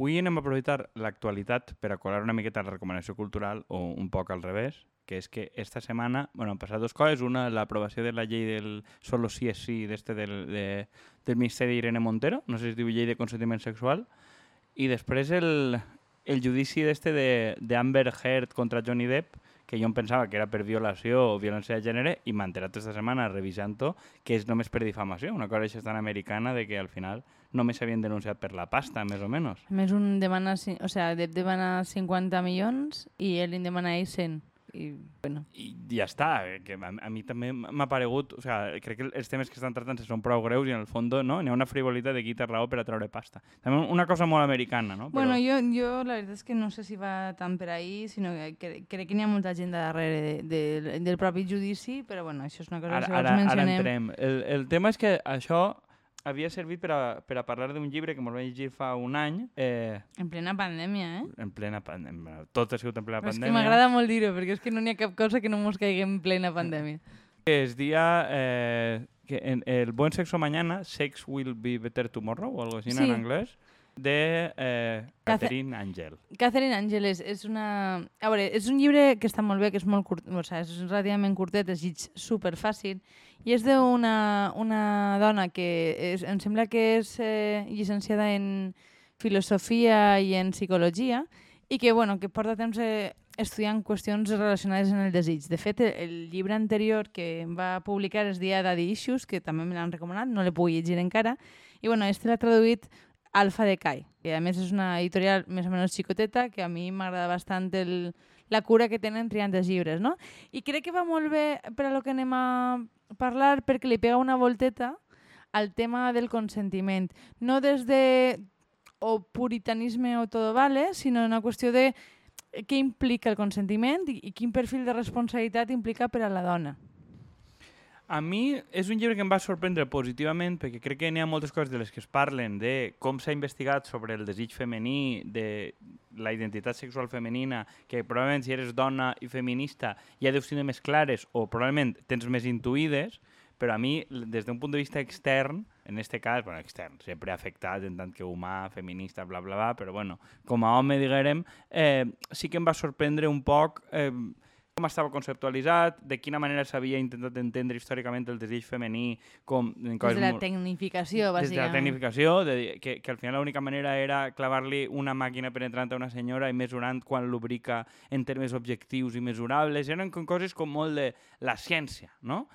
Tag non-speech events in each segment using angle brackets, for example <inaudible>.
Avui anem a aprofitar l'actualitat per a colar una miqueta la recomanació cultural o un poc al revés, que és que esta setmana bueno, han passat dues coses. Una, l'aprovació de la llei del solo sí és sí d'este del, de, del Ministeri d'Irene Montero, no sé si es diu llei de consentiment sexual, i després el, el judici d'este d'Amber Heard contra Johnny Depp, que jo em pensava que era per violació o violència de gènere i m'ha enterat aquesta setmana revisant-ho que és només per difamació, una cosa així tan americana de que al final només s'havien denunciat per la pasta, més o menys. A més, un demana, o sea, Depp demana 50 milions i ell en demana 100 i, bueno. I ja està, que a, a mi també m'ha paregut, o sigui, crec que els temes que estan tractant són prou greus i en el fons no, n'hi ha una frivolitat de qui té raó per a treure pasta. També una cosa molt americana, no? Però... Bueno, jo, jo la veritat és que no sé si va tant per ahir, sinó que crec, crec que n'hi ha molta gent darrere de, de, del propi judici, però bueno, això és una cosa ara, que si ara, mencionem... Ara entrem. El, el tema és que això havia servit per a, per a parlar d'un llibre que m'ho vaig llegir fa un any. Eh, en plena pandèmia, eh? En plena pandèmia. Tot ha sigut en plena Però pandèmia. És que m'agrada molt dir-ho, perquè és que no n'hi ha cap cosa que no mos caigui en plena pandèmia. Es dia... Eh, que en, el Buen Sexo Mañana, Sex Will Be Better Tomorrow, o algo així sí. en anglès, de eh, Catherine Angel. Catherine Angel és, és una... A veure, és un llibre que està molt bé, que és molt curt, o sigui, és relativament curtet, és llig super fàcil, i és d'una una dona que és, em sembla que és eh, llicenciada en filosofia i en psicologia, i que, bueno, que porta temps eh, estudiant qüestions relacionades amb el desig. De fet, el, el llibre anterior que em va publicar es dia Daddy Issues, que també me l'han recomanat, no l'he pogut llegir encara, i bueno, este l'ha traduït Alfa de Kai, que a més és una editorial més o menys xicoteta, que a mi m'agrada bastant el, la cura que tenen triant els llibres, no? I crec que va molt bé per a lo que anem a parlar perquè li pega una volteta al tema del consentiment. No des de o puritanisme o todo vale, sinó una qüestió de què implica el consentiment i, i quin perfil de responsabilitat implica per a la dona. A mi és un llibre que em va sorprendre positivament perquè crec que n'hi ha moltes coses de les que es parlen de com s'ha investigat sobre el desig femení, de la identitat sexual femenina, que probablement si eres dona i feminista ja deus tenir més clares o probablement tens més intuïdes, però a mi, des d'un punt de vista extern, en este cas, bueno, extern, sempre afectat en tant que humà, feminista, bla, bla, bla, però bueno, com a home, diguem, eh, sí que em va sorprendre un poc eh, com estava conceptualitzat, de quina manera s'havia intentat entendre històricament el desig femení com... Des de la tecnificació, bàsicament. Des de la tecnificació, de, que, que al final l'única manera era clavar-li una màquina penetrant a una senyora i mesurant quan lubrica en termes objectius i mesurables. Eren com coses com molt de la ciència, no?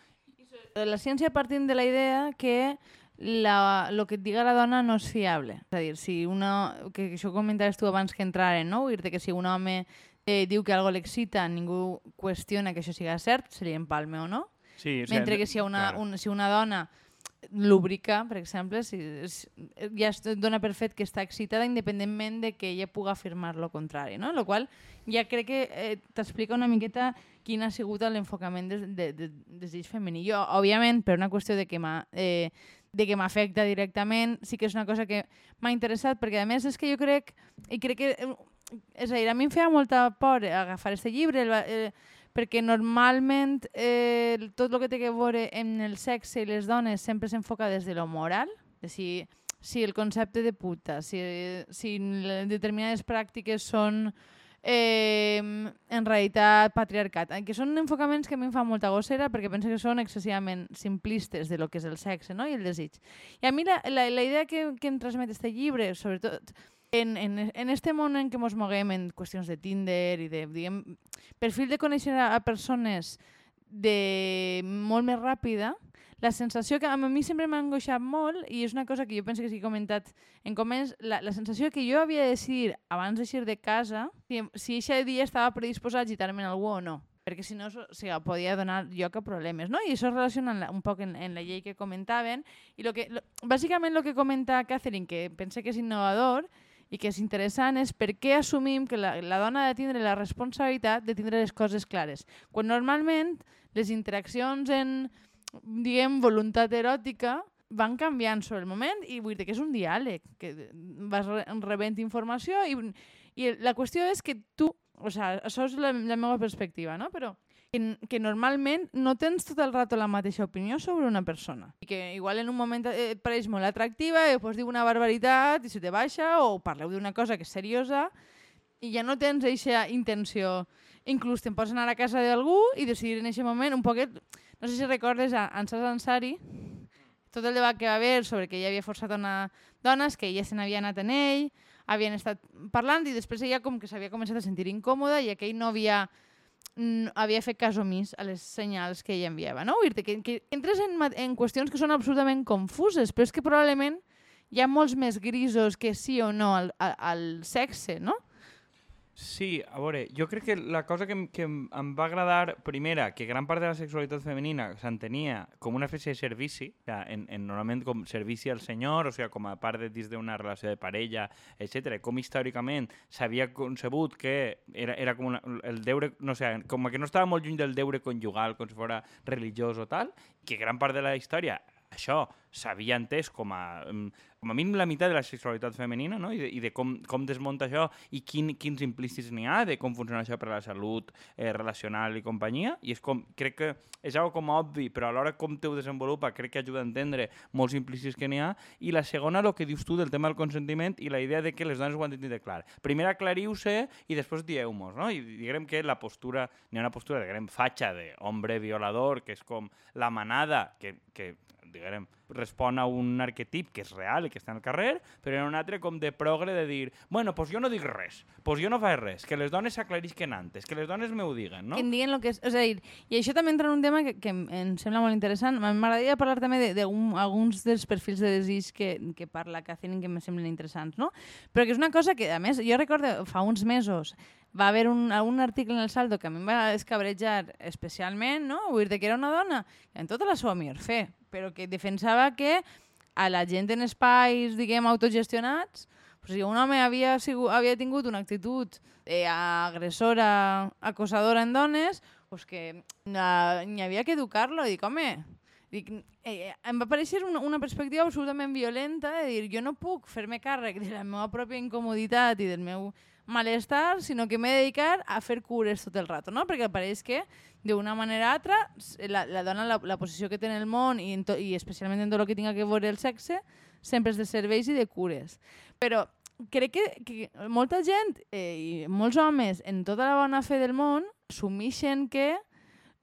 La ciència partint de la idea que la, lo que et diga la dona no és fiable. És a dir, si una, que això comentaves tu abans que entraren, no? dir que si un home eh, diu que algo l'excita, ningú qüestiona que això siga cert, se li empalme o no. Sí, o sigui, Mentre que si una, un, si una dona lubrica, per exemple, si, si, ja es dona per fet que està excitada independentment de que ella pugui afirmar lo contrari, no? Lo qual ja crec que eh, t'explica una miqueta quin ha sigut l'enfocament de, de, de, de desig femení. Jo, òbviament, per una qüestió de que m'ha eh, de que m'afecta directament, sí que és una cosa que m'ha interessat, perquè a més és que jo crec, i crec que és a dir, a mi em feia molta por agafar aquest llibre, el, eh, perquè normalment eh, tot el que té que veure amb el sexe i les dones sempre s'enfoca des de lo moral, de si, si el concepte de puta, si, si determinades pràctiques són eh, en realitat patriarcat, que són enfocaments que a mi em fa molta gossera perquè penso que són excessivament simplistes de lo que és el sexe no? i el desig. I a mi la, la, la idea que, que em transmet este llibre, sobretot en, en, en este món en què ens moguem en qüestions de Tinder i de, diguem, perfil de conèixer a, a persones de molt més ràpida, la sensació que a mi sempre m'ha angoixat molt i és una cosa que jo penso que sí he comentat en començ, la, la sensació que jo havia de decidir abans d'eixir de casa si, si aquest dia estava predisposat a gitar-me algú o no perquè si no o sigui, podia donar lloc a problemes, no? I això es relaciona un poc en, en la llei que comentaven, i lo que, lo, bàsicament el que comenta Catherine, que pensa que és innovador, i que és interessant és per què assumim que la, la dona ha de tindre la responsabilitat de tindre les coses clares. Quan normalment les interaccions en, diguem, voluntat eròtica van canviant sobre el moment i vull dir que és un diàleg, que vas rebent informació i, i la qüestió és que tu, o sigui, això és la, la meva perspectiva, no? però que, que normalment no tens tot el rato la mateixa opinió sobre una persona. I que igual en un moment et pareix molt atractiva i després diu una barbaritat i se te baixa o parleu d'una cosa que és seriosa i ja no tens aquesta intenció. Inclús te'n pots anar a casa d'algú i decidir en aquest moment un poquet... No sé si recordes a Ansas Ansari, tot el debat que va haver sobre que ella havia forçat una dones, que ella se n'havia anat en ell, havien estat parlant i després ella com que s'havia començat a sentir incòmoda i aquell no havia havia fet cas omís a les senyals que ella enviava, no? Vull que, que entres en, en qüestions que són absolutament confuses, però és que probablement hi ha molts més grisos que sí o no al, al, al sexe, no? Sí, a veure, jo crec que la cosa que, que em va agradar, primera, que gran part de la sexualitat femenina s'entenia com una espècie de servici, o sea, en, en, normalment com servici al senyor, o sigui, com a part de dins d'una relació de parella, etc. Com històricament s'havia concebut que era, era com una, el deure, no sé, com que no estava molt lluny del deure conjugal, com si fos religiós o tal, que gran part de la història això s'havia entès com a, mm, com a mínim la meitat de la sexualitat femenina, no? I de, i de com, com desmunta això i quin, quins implícits n'hi ha, de com funciona això per a la salut eh, relacional i companyia. I és com, crec que és algo com obvi, però alhora com te ho desenvolupa crec que ajuda a entendre molts implícits que n'hi ha. I la segona, el que dius tu del tema del consentiment i la idea de que les dones ho han de tindre clar. Primer aclariu-se i després dieu-mos, no? I diguem que la postura, n'hi ha una postura, diguem, fatxa d'hombre violador, que és com la manada, que, que diguem, respon a un arquetip que és real i que està al carrer, però en un altre com de progre de dir, bueno, pues jo no dic res, pues jo no faig res, que les dones s'aclarisquen antes, que les dones me ho diguen, no? Que em diguen lo que és... A dir, i això també entra en un tema que, que em sembla molt interessant. M'agradaria parlar també d'alguns de, dels perfils de desig que, que parla Catherine que em semblen interessants, no? Però que és una cosa que, a més, jo recordo fa uns mesos va haver un, un article en el Saldo que a mi em va escabrejar especialment, no? Vull dir que era una dona en tota la seva millor fe, però que defensava que a la gent en espais, diguem, autogestionats, pues, si un home havia, sigut, havia tingut una actitud eh, agressora, acosadora en dones, pues que n'hi havia que educar-lo. Dic, home, dic, eh, em va aparèixer una, una perspectiva absolutament violenta de dir, jo no puc fer-me càrrec de la meva pròpia incomoditat i del meu malestar, sinó que m'he de dedicar a fer cures tot el rato, no? Perquè pareix que d'una manera o altra la, la dona, la, la posició que té en el món i, en to, i especialment en tot el que tinga que veure el sexe, sempre és de serveis i de cures. Però crec que, que molta gent eh, i molts homes en tota la bona fe del món assumeixen que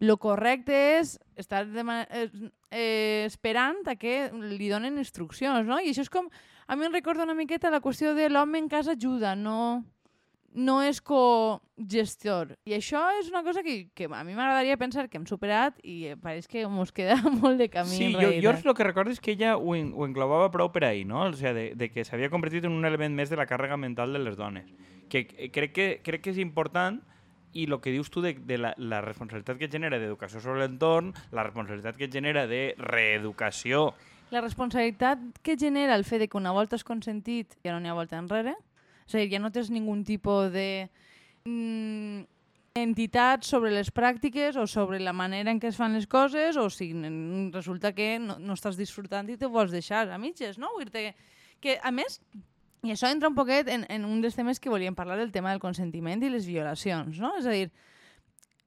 lo correcte és estar eh, eh, esperant a que li donen instruccions, no? I això és com... A mi em recorda una miqueta la qüestió de l'home en casa ajuda, no no és co-gestor. I això és una cosa que, que a mi m'agradaria pensar que hem superat i pareix que ens queda <laughs> molt de camí sí, jo, jo el que recordo és que ella ho, ho englobava prou per ahir, no? O sigui, de, de que s'havia convertit en un element més de la càrrega mental de les dones. Que crec que, crec que és important i el que dius tu de, de la, la responsabilitat que genera d'educació sobre l'entorn, la responsabilitat que genera de reeducació... La responsabilitat que genera el fet de que una volta has consentit ja no n'hi ha volta enrere, a dir, ja no tens ningú tipus de mm, entitat sobre les pràctiques o sobre la manera en què es fan les coses o si resulta que no, no estàs disfrutant i te vols deixar a mitges, no? Vull que, a més, i això entra un poquet en, en un dels temes que volíem parlar, del tema del consentiment i les violacions, no? És a dir,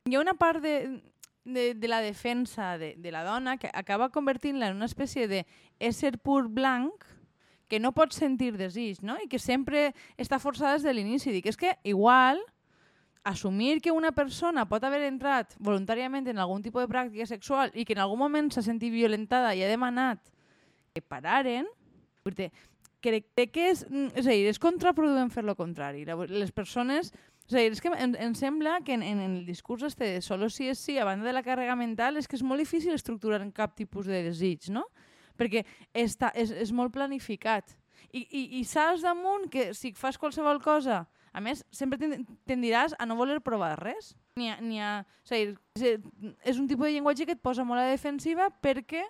hi ha una part de, de, de la defensa de, de la dona que acaba convertint-la en una espècie d'ésser pur blanc que no pots sentir desig, no? I que sempre està forçada des de l'inici. Dic, és que igual assumir que una persona pot haver entrat voluntàriament en algun tipus de pràctica sexual i que en algun moment s'ha sentit violentada i ha demanat que pararen, crec, crec que és, és, a dir, és contraproduent fer lo contrari. Les persones... A dir, és que em, em sembla que en, en el discurs este de solo si és sí, a banda de la càrrega mental, és que és molt difícil estructurar en cap tipus de desig, no? Perquè està, és, és molt planificat. I, i, i saps damunt que si fas qualsevol cosa, a més, sempre tendiràs a no voler provar res. Ni a, ni a, o sigui, és un tipus de llenguatge que et posa molt a defensiva perquè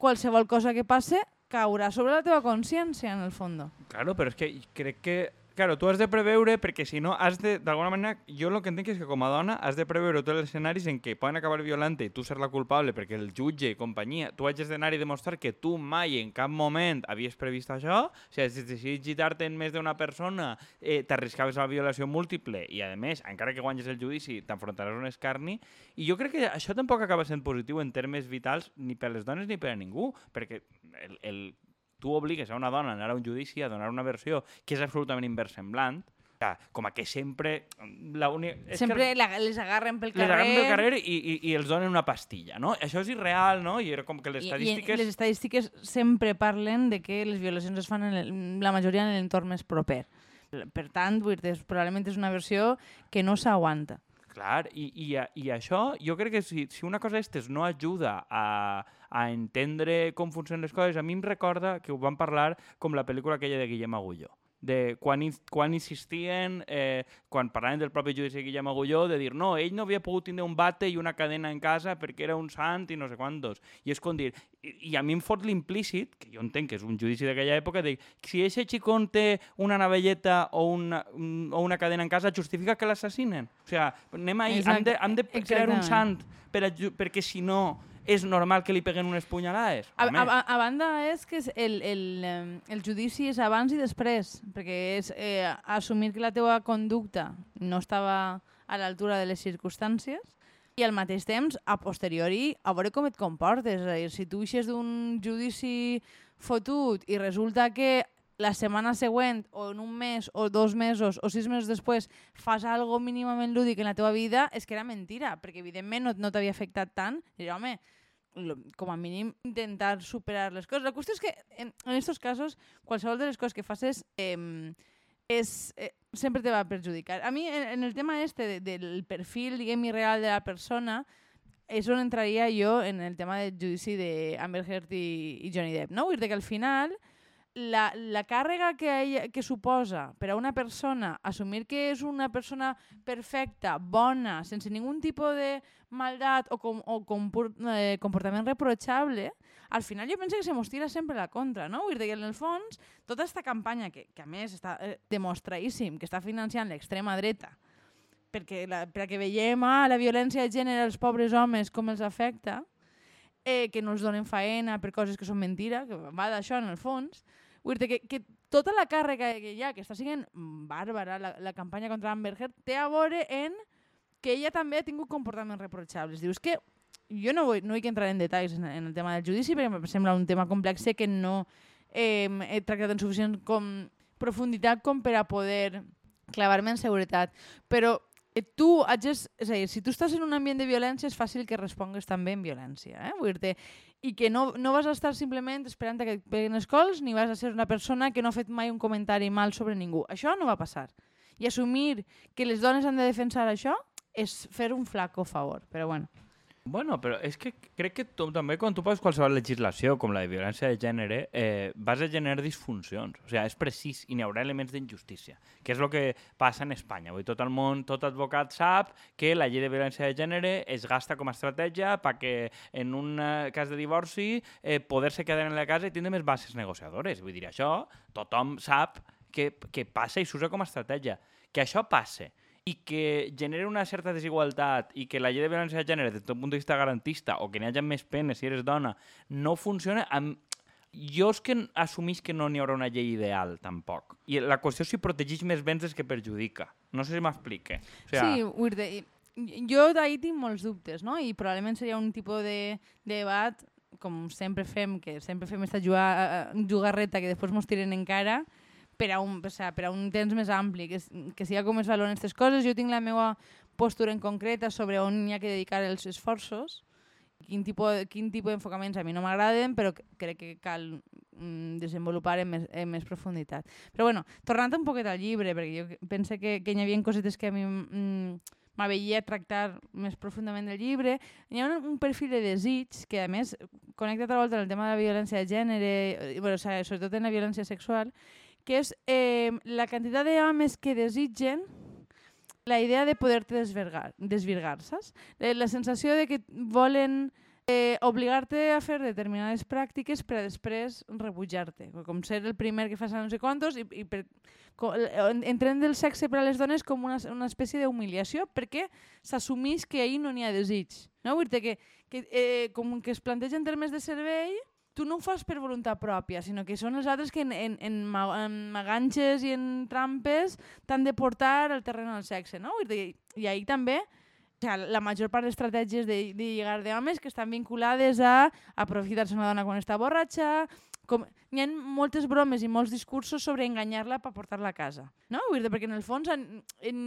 qualsevol cosa que passe caurà sobre la teva consciència, en el fons. Claro, però és que crec que claro, tu has de preveure, perquè si no has de, d'alguna manera, jo el que entenc és que com a dona has de preveure tots els escenaris en què poden acabar violant i tu ser la culpable perquè el jutge i companyia, tu hagis d'anar i demostrar que tu mai en cap moment havies previst això, o sigui, si decidis gitar-te en més d'una persona, eh, t'arriscaves a la violació múltiple i, a més, encara que guanyes el judici, t'enfrontaràs un escarni, i jo crec que això tampoc acaba sent positiu en termes vitals ni per les dones ni per a ningú, perquè el, el tu obligues a una dona a anar a un judici a donar una versió que és absolutament inversemblant, com a que sempre... La uni... sempre que la, les agarren pel carrer... Les agarren pel carrer i, i, i els donen una pastilla, no? Això és irreal, no? I era com que les estadístiques... I, i les estadístiques sempre parlen de que les violacions es fan en el, la majoria en l'entorn més proper. Per tant, vull dir, probablement és una versió que no s'aguanta. Clar, i, i, i això, jo crec que si, si una cosa d'estes no ajuda a, a entendre com funcionen les coses, a mi em recorda que ho vam parlar com la pel·lícula aquella de Guillem Agulló de quan, quan insistien, eh, quan parlaven del propi judici de Guillem Agulló, de dir no, ell no havia pogut tindre un bate i una cadena en casa perquè era un sant i no sé quantos. I és com dir, i, i a mi em fot l'implícit, que jo entenc que és un judici d'aquella època, de si aquest xicón té una navelleta o una, un, o una cadena en casa, justifica que l'assassinen. O sigui, anem ahí, hem de, hem de crear un sant per perquè si no és normal que li peguen unes punyalades? A, a, a banda és que el, el, el judici és abans i després, perquè és eh, assumir que la teva conducta no estava a l'altura de les circumstàncies i al mateix temps, a posteriori, a veure com et comportes. És a dir, si tu eixes d'un judici fotut i resulta que la setmana següent o en un mes o dos mesos o sis mesos després fas algo mínimament lúdic en la teva vida, és que era mentira, perquè evidentment no, no t'havia afectat tant. I home, com a mínim intentar superar les coses. La qüestió és que en aquests casos qualsevol de les coses que facis eh, és, eh, sempre te va perjudicar. A mi en, en el tema este de, del perfil, diguem real de la persona, és on entraria jo en el tema del judici d'Amber Heard i, i Johnny Depp. No? Vull dir que al final la, la càrrega que, ella, que suposa per a una persona assumir que és una persona perfecta, bona, sense ningú tipus de maldat o, com, o compor, eh, comportament reprochable, al final jo penso que se mos tira sempre la contra, no? Vull dir que en el fons, tota aquesta campanya, que, que a més està eh, que està financiant l'extrema dreta, perquè la, perquè veiem ah, la violència de gènere als pobres homes com els afecta, eh, que no els donen faena per coses que són mentira, que va d'això en el fons, Vull dir que, que tota la càrrega que hi ha, que està sent bàrbara, la, la campanya contra Amber Heard, té a veure en que ella també ha tingut comportaments reprochables. Dius que jo no vull, no vull entrar en detalls en, en el tema del judici perquè em sembla un tema complex que no eh, he tractat en suficient com profunditat com per a poder clavar-me en seguretat. Però tu hages, és a dir, si tu estàs en un ambient de violència és fàcil que respongues també en violència. Eh? Vull dir i que no, no vas a estar simplement esperant que et peguen els cols ni vas a ser una persona que no ha fet mai un comentari mal sobre ningú. Això no va passar. I assumir que les dones han de defensar això és fer un flaco favor. Però bueno. Bueno, però és que crec que tu, també quan tu poses qualsevol legislació com la de violència de gènere eh, vas a generar disfuncions. O sigui, és precís i n'hi haurà elements d'injustícia, que és el que passa en Espanya. Vull, tot el món, tot advocat sap que la llei de violència de gènere es gasta com a estratègia perquè en un eh, cas de divorci eh, poder-se quedar en la casa i tindre més bases negociadores. Vull dir, això tothom sap que, que passa i s'usa com a estratègia. Que això passe i que genera una certa desigualtat i que la llei de violència de gènere, des d'un punt de vista garantista, o que n'hi hagi més penes si eres dona, no funciona, amb... jo és que assumís que no n'hi haurà una llei ideal, tampoc. I la qüestió és si protegeix més béns des que perjudica. No sé si m'explique. O sea... Sí, Wirde, jo d'ahir tinc molts dubtes, no? I probablement seria un tipus de, de debat, com sempre fem, que sempre fem aquesta jugarreta que després mos tiren en cara, per a un, o sea, per a un temps més ampli, que, que siga com es valoren aquestes coses. Jo tinc la meva postura en concreta sobre on hi ha que dedicar els esforços, quin tipus, quin tipus d'enfocaments a mi no m'agraden, però crec que cal mm, desenvolupar en més, en més profunditat. Però bueno, tornant un poquet al llibre, perquè jo pense que, que hi havia cosetes que a mi mm, m'aveia tractar més profundament del llibre, hi ha un, un perfil de desig que, a més, connecta a volta amb el tema de la violència de gènere, bueno, o sigui, sobretot en la violència sexual, que és eh, la quantitat d'homes que desitgen la idea de poder-te desvirgar, desvirgar, saps? La sensació de que volen eh, obligar-te a fer determinades pràctiques per a després rebutjar-te. Com ser el primer que fas a no sé quantos i, i per, co- en- entrem del sexe per a les dones com una, una espècie d'humiliació perquè s'assumís que ahir no n'hi ha desig. No? Vull dir que, que eh, com que es planteja en termes de servei, tu no ho fas per voluntat pròpia, sinó que són els altres que en, en, en, ma- en maganxes i en trampes t'han de portar al terreny del sexe. No? Dir, I ahir també o sigui, la major part d'estratègies de, de lligar d'homes que estan vinculades a aprofitar-se una dona quan està borratxa, com, hi ha moltes bromes i molts discursos sobre enganyar-la per portar-la a casa. No? Dir, perquè en el fons en, en,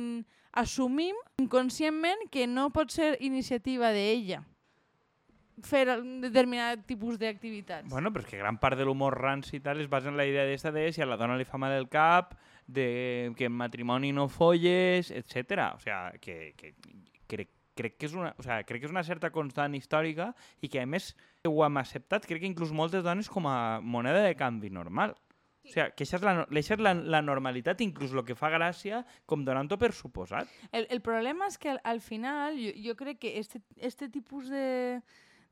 assumim inconscientment que no pot ser iniciativa d'ella fer un determinat tipus d'activitats. Bueno, però és que gran part de l'humor ranci i tal es basa en la idea d'esta de si a la dona li fa mal el cap, de que en matrimoni no folles, etc. O sea, que, que crec, crec que és una, o sea, crec que és una certa constant històrica i que a més ho hem acceptat, crec que inclús moltes dones com a moneda de canvi normal. O sea, que això és, la, això és la, la normalitat, inclús el que fa gràcia, com donant-ho per suposat. El, el problema és que al, al final jo, jo crec que este, este tipus de,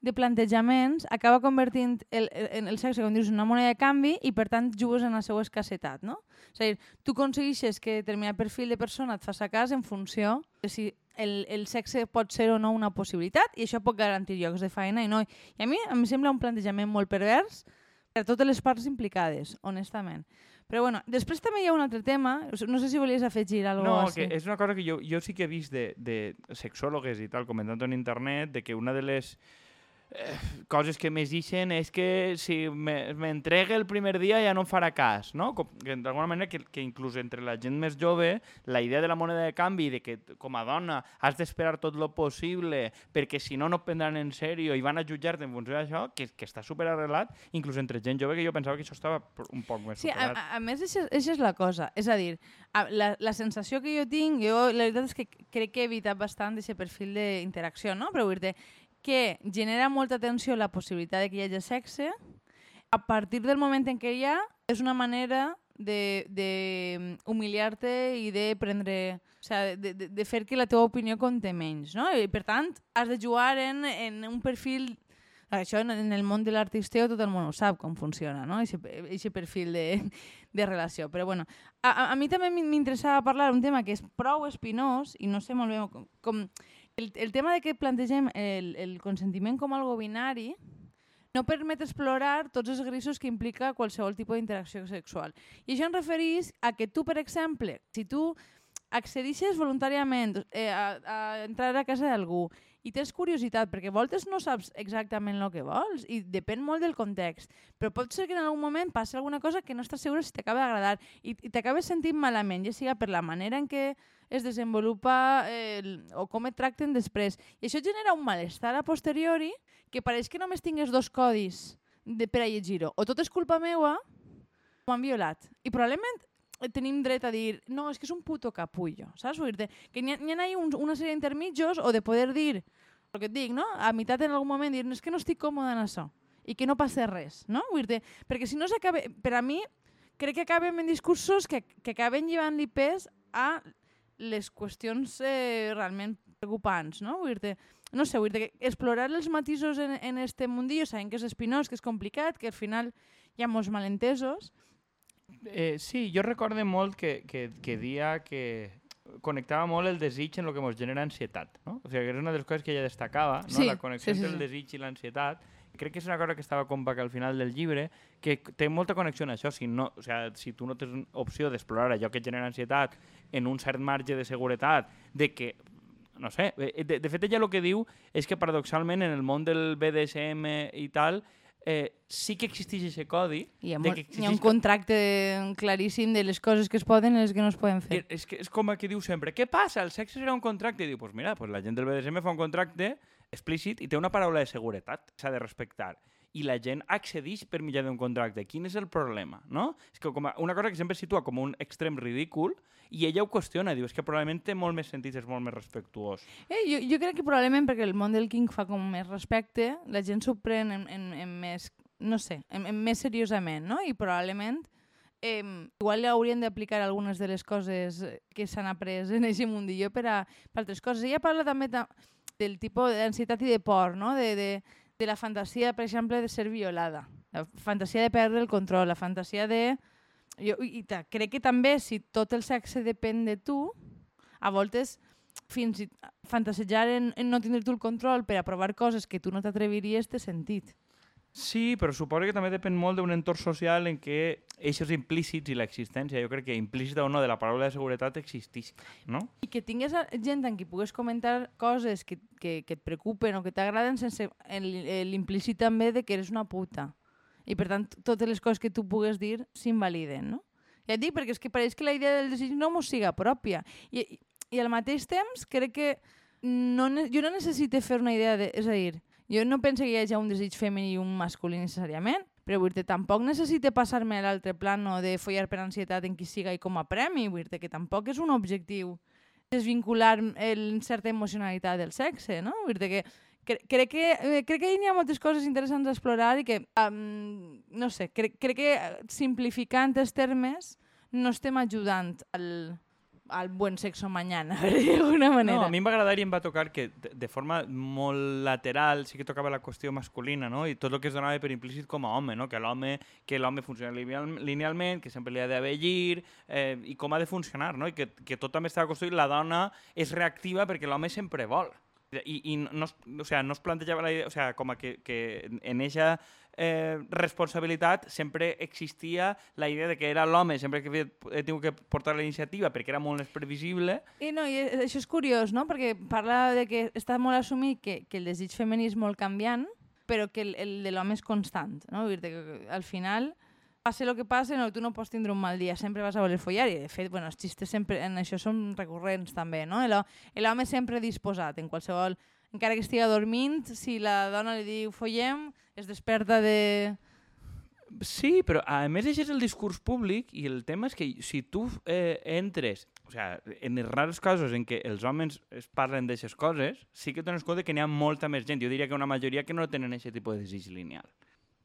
de plantejaments acaba convertint el, el, el sexe, com dius, en una moneda de canvi i per tant jugues en la seva escassetat, no? És a dir, tu aconsegueixes que determinat perfil de persona et faci cas en funció de si el, el sexe pot ser o no una possibilitat i això pot garantir llocs de feina i no. I a mi em sembla un plantejament molt pervers per a totes les parts implicades, honestament. Però bueno, després també hi ha un altre tema, no sé si volies afegir alguna No, cosa que és una cosa que jo, jo sí que he vist de, de sexòlogues i tal, comentant en internet, de que una de les coses que més ixen és que si me- m'entregue el primer dia ja no em farà cas, no? Com, que d'alguna manera que, que inclús entre la gent més jove la idea de la moneda de canvi de que com a dona has d'esperar tot lo possible perquè si no no et prendran en sèrio i van a jutjar-te en funció d'això, que, que està superarrelat inclús entre gent jove que jo pensava que això estava un poc més Sí, a, superat. a, a més, això, és la cosa. És a dir, a, la, la sensació que jo tinc, jo la veritat és que crec que he evitat bastant aquest perfil d'interacció, no? Però vull dir que genera molta tensió la possibilitat de que hi hagi sexe, a partir del moment en què hi ha, és una manera de, de humiliar-te i de prendre... O sigui, de, de, de fer que la teva opinió compte menys, no? I per tant, has de jugar en, en un perfil això en, en el món de l'artisteo tot el món ho sap com funciona, no? Aquest perfil de, de relació. Però bueno, a, a, mi també m'in- m'interessava parlar un tema que és prou espinós i no sé molt bé com... com el, el tema de que plantegem el, el consentiment com algo binari no permet explorar tots els grisos que implica qualsevol tipus d'interacció sexual. I això em referís a que tu, per exemple, si tu accedixes voluntàriament eh, a, a entrar a casa d'algú i tens curiositat, perquè voltes no saps exactament el que vols i depèn molt del context, però pot ser que en algun moment passi alguna cosa que no estàs segura si t'acaba d'agradar i, i t'acabes sentint malament, ja siga per la manera en què es desenvolupa eh, o com et tracten després. I això genera un malestar a posteriori que pareix que només tingues dos codis de, per a llegir-ho. O tot és culpa meua m'han violat. I probablement tenim dret a dir no, és que és un puto capullo, saps? Vull dir que n'hi ha, n'hi ha un, una sèrie d'intermitjos o de poder dir el que et dic, no? A meitat en algun moment dir, no, és que no estic còmode en això i que no passa res, no? Vull dir perquè si no s'acaba... Per a mi, crec que acabem en discursos que, que acaben llevant-li pes a les qüestions eh, realment preocupants, no? Vull dir no sé, vull dir que explorar els matisos en, en este mundillo, sabem que és espinós, que és complicat, que al final hi ha molts malentesos, Eh, sí, jo recorde molt que, que, que dia que connectava molt el desig en el que ens genera ansietat, no? O sigui, que és una de les coses que ella destacava, no? Sí, la connexió sí, sí, entre el desig i l'ansietat. Crec que és una cosa que estava com al final del llibre, que té molta connexió amb això. Si, no, o sigui, si tu no tens opció d'explorar allò que et genera ansietat en un cert marge de seguretat, de que no sé, eh, de, de fet ella el que diu és que paradoxalment en el món del BDSM i tal eh, sí que existeix aquest codi Hi ha, de que hi ha un contracte claríssim de les coses que es poden i les que no es poden fer. És, que és com el que diu sempre, què passa? El sexe serà un contracte? I diu, pues mira, pues la gent del BDSM fa un contracte explícit i té una paraula de seguretat, s'ha de respectar. I la gent accedeix per mitjà d'un contracte. Quin és el problema? No? És que com una cosa que sempre situa com un extrem ridícul i ella ho qüestiona, diu, és que probablement té molt més sentit, és molt més respectuós. Eh, jo, jo crec que probablement perquè el món del king fa com més respecte, la gent s'ho pren en, en, en més, no sé, en, en més seriosament, no? I probablement eh, igual haurien d'aplicar algunes de les coses que s'han après en aquest mundillo per a per altres coses. Ella parla també ta, del tipus d'ansietat i de por, no? De, de, de la fantasia, per exemple, de ser violada, la fantasia de perdre el control, la fantasia de... Jo, i ta, crec que també, si tot el sexe depèn de tu, a voltes fins i fantasejar en, en no tindre tu el control per a provar coses que tu no t'atreviries té sentit. Sí, però suposo que també depèn molt d'un entorn social en què eixos implícits i l'existència, jo crec que implícita o no de la paraula de seguretat existeix, no? I que tingués a- gent amb qui pugues comentar coses que, que, que et preocupen o que t'agraden sense l'implícit també de que eres una puta. I per tant, totes les coses que tu pugues dir s'invaliden, no? Ja et dic, perquè és que pareix que la idea del desig no mos siga pròpia. I, i, i al mateix temps crec que no, jo no necessito fer una idea de... És a dir, jo no penso que hi hagi un desig femení i un masculí necessàriament, però vull dir tampoc necessite passar-me a l'altre plano de follar per ansietat en qui siga i com a premi, vull dir que tampoc és un objectiu desvincular en certa emocionalitat del sexe, no? Vull dir que cre crec que, eh, crec que hi ha moltes coses interessants a explorar i que, um, no sé, crec, crec que eh, simplificant els termes no estem ajudant al, al buen sexo mañana, <laughs> d'alguna manera. No, a mi em va agradar i em va tocar que de, de forma molt lateral sí que tocava la qüestió masculina, no? I tot el que es donava per implícit com a home, no? Que l'home que l'home funciona lineal, linealment, que sempre li ha d'haver llir, eh, i com ha de funcionar, no? I que, que tot també estava construït, la dona és reactiva perquè l'home sempre vol. I, i no, o sea, no es plantejava la idea, o sea, com a que, que en eixa eh, responsabilitat sempre existia la idea de que era l'home sempre que he tingut que portar la iniciativa perquè era molt més previsible I, no, i això és curiós, no? Perquè parla de que està molt assumit que, que el desig femení és molt canviant, però que el, el de l'home és constant, no? Vull dir que al final, passe el que passe, no, tu no pots tindre un mal dia, sempre vas a voler follar, i de fet, bueno, els xistes sempre, en això són recurrents també, no? L'home sempre disposat, en qualsevol... Encara que estigui dormint, si la dona li diu follem, es desperta de... Sí, però a més això és el discurs públic i el tema és que si tu eh, entres, o sea, en els raros casos en què els homes es parlen d'aixes coses, sí que dones compte que n'hi ha molta més gent. Jo diria que una majoria que no tenen aquest tipus de desig lineal.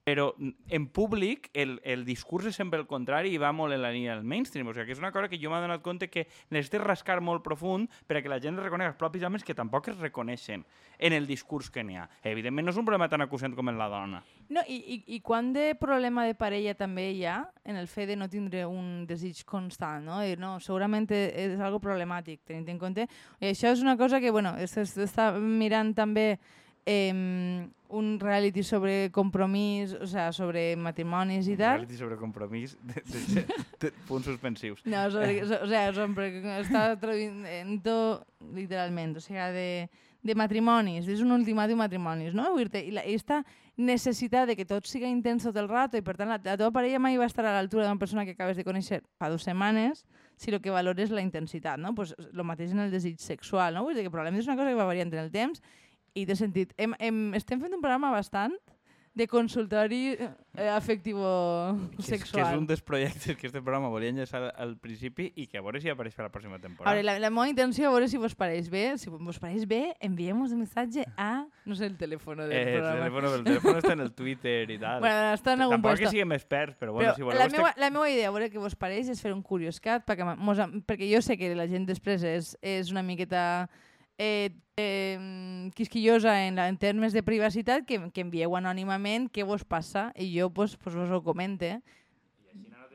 Però en públic el, el discurs és sempre el contrari i va molt en la línia del mainstream. O sigui, que és una cosa que jo m'he donat compte que necessites rascar molt profund perquè la gent reconegui els propis homes que tampoc es reconeixen en el discurs que n'hi ha. Evidentment no és un problema tan acusant com en la dona. No, i, i, I quant de problema de parella també hi ha en el fet de no tindre un desig constant, no? I no segurament e- és algo problemàtic, tenint en compte. I això és una cosa que, bueno, es- es- està mirant també eh, un reality sobre compromís, o sea, sobre matrimonis i Un tal. reality sobre compromís de, de, de, de punts suspensius. No, sobre, <laughs> so, o sea, sobre, està traduint literalment, o sigui, de, de matrimonis, és un ultimàtum de matrimonis, no? Dir-te, I la, esta necessitat de que tot siga intens tot el rato i per tant la, la teva parella mai va estar a l'altura d'una persona que acabes de conèixer fa dues setmanes si el que valores la intensitat, no? Pues lo mateix en el desig sexual, no? Vull dir que probablement és una cosa que va variant en el temps i té sentit. Hem, hem, estem fent un programa bastant de consultori eh, afectivo Que és, sexual. que és un dels projectes que este programa volia enllaçar al, principi i que a veure si apareix per la pròxima A temporada. veure, la, la meva intenció a veure si vos pareix bé. Si vos pareix bé, enviemos un missatge a, no sé, el telèfon del eh, el, programa. telèfon, el telèfon està en el Twitter i tal. Bueno, està en algun Tampoc que siguem experts, però bueno, Però si voleu... la, este- meua, la meva idea, a veure què vos pareix, és fer un curioscat, perquè, mos, perquè jo sé que la gent després és, és una miqueta eh, eh, quisquillosa en, la, en termes de privacitat, que, que envieu anònimament què vos passa i jo pues, pues vos ho comente.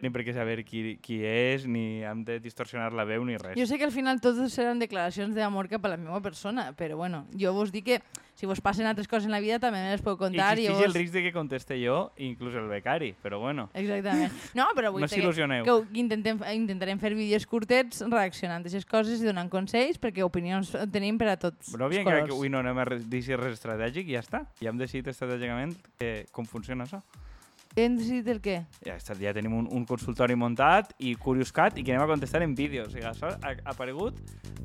Ni per què saber qui, qui és, ni hem de distorsionar la veu, ni res. Jo sé que al final totes seran declaracions d'amor cap a la meva persona, però bueno, jo vos dic que si vos passen altres coses en la vida també me les puc contar. i Existeix el vos... risc de que conteste jo, inclús el becari, però bueno. Exactament. No, però vull <laughs> No dir que, que intentem, intentarem fer vídeos curtets reaccionant a aquestes coses i donant consells perquè opinions tenim per a tots Però bien els que avui no anem a dir res estratègic i ja està. Ja hem decidit estratègicament eh, com funciona això. Hem decidit el què? Ja, està, ja tenim un, un consultori muntat i curioscat i que anem a contestar en vídeo. O sigui, això ha ha aparegut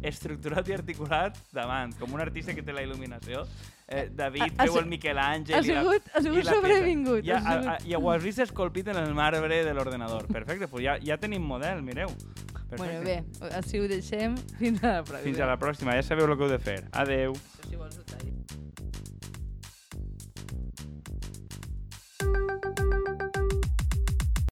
estructurat i articulat davant, com un artista que té la il·luminació. Eh, David Ha- veu el Miquel Àngel ha sigut- ha i sigut sobrevingut, Ja, ha ha, ja ho has vist escolpit en el marbre de l'ordenador. Perfecte, pues ja, ja tenim model, mireu. Perfecte. Bueno, bé, així ho deixem. Fins a la pròxima. Fins a la pròxima, ja sabeu el que heu de fer. Adeu. Si vols, ho tallo.